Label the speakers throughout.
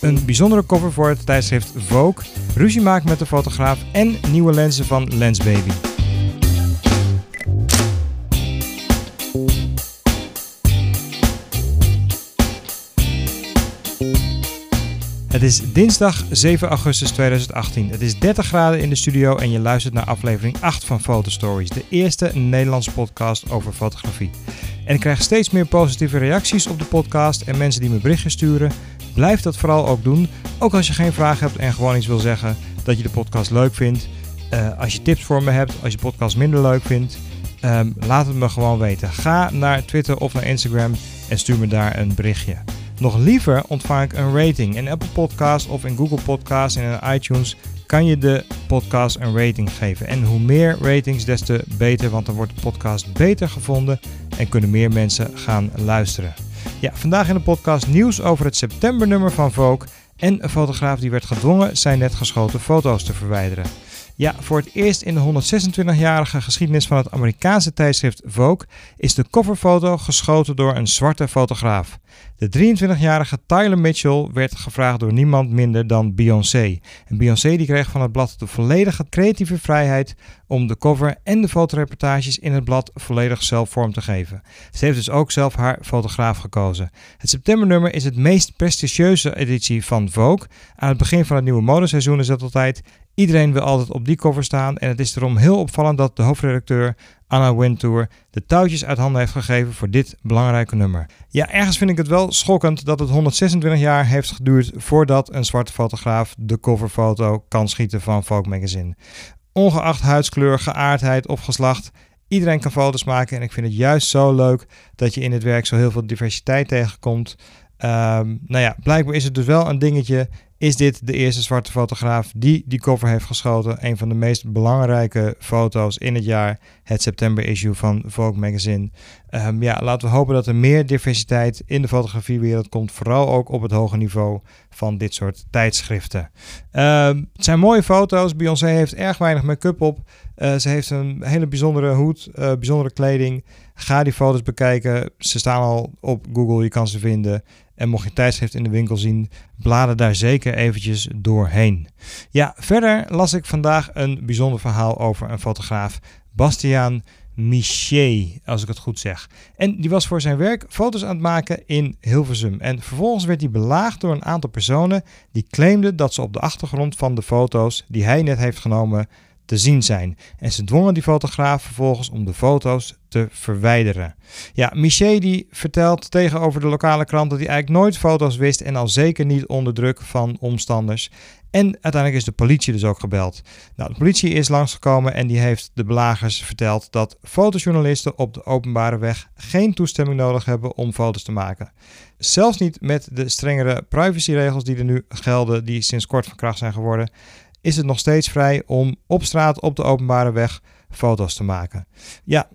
Speaker 1: een bijzondere cover voor het tijdschrift Vogue, ruzie maakt met de fotograaf en nieuwe lenzen van Lensbaby. Het is dinsdag 7 augustus 2018. Het is 30 graden in de studio en je luistert naar aflevering 8 van Fotostories, de eerste Nederlandse podcast over fotografie. En ik krijg steeds meer positieve reacties op de podcast en mensen die me berichtjes sturen. Blijf dat vooral ook doen, ook als je geen vraag hebt en gewoon iets wil zeggen dat je de podcast leuk vindt. Uh, als je tips voor me hebt, als je podcast minder leuk vindt, um, laat het me gewoon weten. Ga naar Twitter of naar Instagram en stuur me daar een berichtje. Nog liever ontvang ik een rating. In Apple Podcasts of in Google Podcasts en in iTunes kan je de podcast een rating geven. En hoe meer ratings, des te beter, want dan wordt de podcast beter gevonden en kunnen meer mensen gaan luisteren. Ja, vandaag in de podcast nieuws over het septembernummer van Vogue en een fotograaf die werd gedwongen zijn net geschoten foto's te verwijderen. Ja, voor het eerst in de 126-jarige geschiedenis van het Amerikaanse tijdschrift Vogue is de coverfoto geschoten door een zwarte fotograaf. De 23-jarige Tyler Mitchell werd gevraagd door niemand minder dan Beyoncé. En Beyoncé die kreeg van het blad de volledige creatieve vrijheid om de cover en de fotoreportages in het blad volledig zelf vorm te geven. Ze heeft dus ook zelf haar fotograaf gekozen. Het septembernummer is het meest prestigieuze editie van Vogue. Aan het begin van het nieuwe modeseizoen is dat altijd Iedereen wil altijd op die cover staan en het is daarom heel opvallend dat de hoofdredacteur Anna Wintour de touwtjes uit handen heeft gegeven voor dit belangrijke nummer. Ja, ergens vind ik het wel schokkend dat het 126 jaar heeft geduurd voordat een zwarte fotograaf de coverfoto kan schieten van Vogue Magazine. Ongeacht huidskleur, geaardheid of geslacht, iedereen kan foto's maken en ik vind het juist zo leuk dat je in het werk zo heel veel diversiteit tegenkomt. Um, nou ja, blijkbaar is het dus wel een dingetje is dit de eerste zwarte fotograaf die die cover heeft geschoten. Een van de meest belangrijke foto's in het jaar, het september issue van Vogue Magazine. Um, ja, laten we hopen dat er meer diversiteit in de fotografiewereld komt. Vooral ook op het hoge niveau van dit soort tijdschriften. Um, het zijn mooie foto's. Beyoncé heeft erg weinig make-up op. Uh, ze heeft een hele bijzondere hoed, uh, bijzondere kleding. Ga die foto's bekijken. Ze staan al op Google, je kan ze vinden. En mocht je tijdschrift in de winkel zien, blader daar zeker eventjes doorheen. Ja, verder las ik vandaag een bijzonder verhaal over een fotograaf, Bastiaan Miché, als ik het goed zeg. En die was voor zijn werk foto's aan het maken in Hilversum. En vervolgens werd hij belaagd door een aantal personen die claimden dat ze op de achtergrond van de foto's die hij net heeft genomen te zien zijn. En ze dwongen die fotograaf vervolgens om de foto's te verwijderen. Ja, Miché die vertelt tegenover de lokale krant dat hij eigenlijk nooit foto's wist en al zeker niet onder druk van omstanders. En uiteindelijk is de politie dus ook gebeld. Nou, de politie is langsgekomen en die heeft de belagers verteld dat fotojournalisten op de openbare weg geen toestemming nodig hebben om foto's te maken. Zelfs niet met de strengere privacyregels die er nu gelden, die sinds kort van kracht zijn geworden is het nog steeds vrij om op straat op de openbare weg foto's te maken. Ja,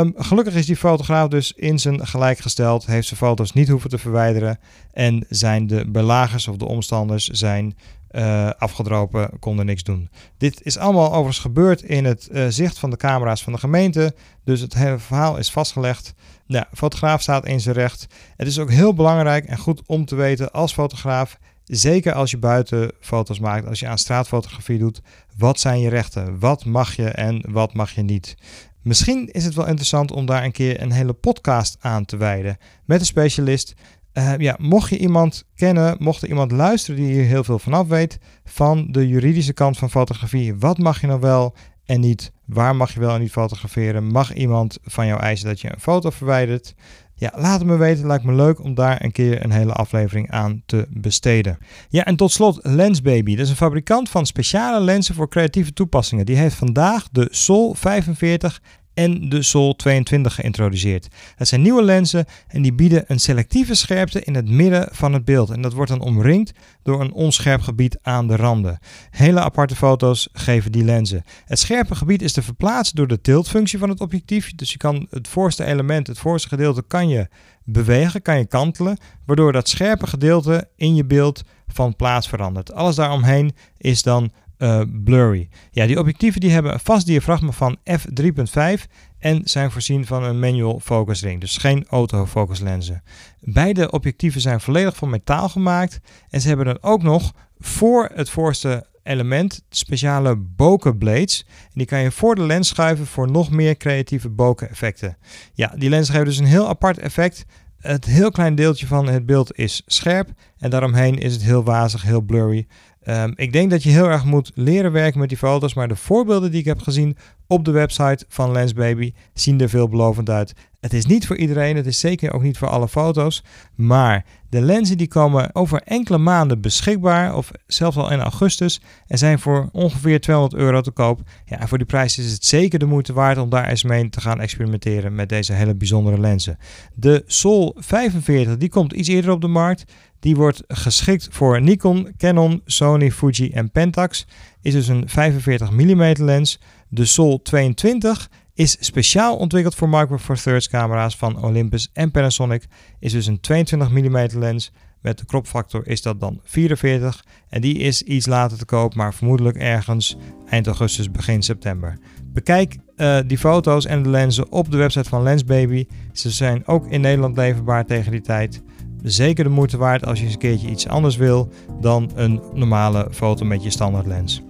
Speaker 1: um, gelukkig is die fotograaf dus in zijn gelijk gesteld, heeft zijn foto's niet hoeven te verwijderen en zijn de belagers of de omstanders zijn uh, afgedropen, konden niks doen. Dit is allemaal overigens gebeurd in het uh, zicht van de camera's van de gemeente, dus het hele verhaal is vastgelegd. Ja, fotograaf staat in zijn recht. Het is ook heel belangrijk en goed om te weten als fotograaf Zeker als je buiten foto's maakt, als je aan straatfotografie doet, wat zijn je rechten? Wat mag je en wat mag je niet? Misschien is het wel interessant om daar een keer een hele podcast aan te wijden met een specialist. Uh, ja, mocht je iemand kennen, mocht er iemand luisteren die hier heel veel vanaf weet van de juridische kant van fotografie, wat mag je nou wel en niet? Waar mag je wel en niet fotograferen? Mag iemand van jou eisen dat je een foto verwijdert? Ja, laat het me weten. Lijkt me leuk om daar een keer een hele aflevering aan te besteden. Ja, en tot slot Lensbaby. Dat is een fabrikant van speciale lenzen voor creatieve toepassingen. Die heeft vandaag de Sol 45 en de Sol 22 geïntroduceerd. Dat zijn nieuwe lenzen en die bieden een selectieve scherpte in het midden van het beeld. En dat wordt dan omringd door een onscherp gebied aan de randen. Hele aparte foto's geven die lenzen. Het scherpe gebied is te verplaatsen door de tiltfunctie van het objectief. Dus je kan het voorste element, het voorste gedeelte, kan je bewegen, kan je kantelen, waardoor dat scherpe gedeelte in je beeld van plaats verandert. Alles daaromheen is dan uh, blurry. Ja, die objectieven die hebben een vast diafragma van f3.5 en zijn voorzien van een manual focus ring, dus geen autofocus lenzen. Beide objectieven zijn volledig van metaal gemaakt en ze hebben dan ook nog voor het voorste element speciale bokeh blades. En die kan je voor de lens schuiven voor nog meer creatieve bokeh effecten. Ja, die lens geeft dus een heel apart effect. Het heel klein deeltje van het beeld is scherp en daaromheen is het heel wazig, heel blurry. Um, ik denk dat je heel erg moet leren werken met die foto's, maar de voorbeelden die ik heb gezien op de website van Lensbaby zien er veelbelovend uit. Het is niet voor iedereen, het is zeker ook niet voor alle foto's, maar de lenzen die komen over enkele maanden beschikbaar, of zelfs al in augustus, en zijn voor ongeveer 200 euro te koop. Ja, en voor die prijs is het zeker de moeite waard om daar eens mee te gaan experimenteren met deze hele bijzondere lenzen. De Sol 45 die komt iets eerder op de markt. Die wordt geschikt voor Nikon, Canon, Sony, Fuji en Pentax. Is dus een 45 mm lens. De Sol 22 is speciaal ontwikkeld voor Micro Four Thirds camera's van Olympus en Panasonic. Is dus een 22 mm lens. Met de kropfactor is dat dan 44 en die is iets later te koop, maar vermoedelijk ergens eind augustus, begin september. Bekijk uh, die foto's en de lenzen op de website van Lensbaby. Ze zijn ook in Nederland leverbaar tegen die tijd zeker de moeite waard als je eens een keertje iets anders wil dan een normale foto met je standaard lens.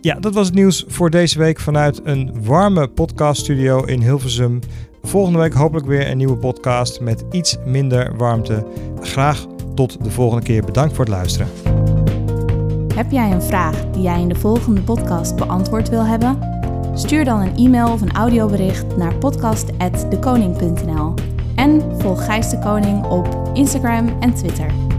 Speaker 1: Ja, dat was het nieuws voor deze week vanuit een warme podcaststudio in Hilversum. Volgende week hopelijk weer een nieuwe podcast met iets minder warmte. Graag tot de volgende keer. Bedankt voor het luisteren.
Speaker 2: Heb jij een vraag die jij in de volgende podcast beantwoord wil hebben? Stuur dan een e-mail of een audiobericht naar podcast@dekoning.nl. En volg Gijs de Koning op Instagram en Twitter.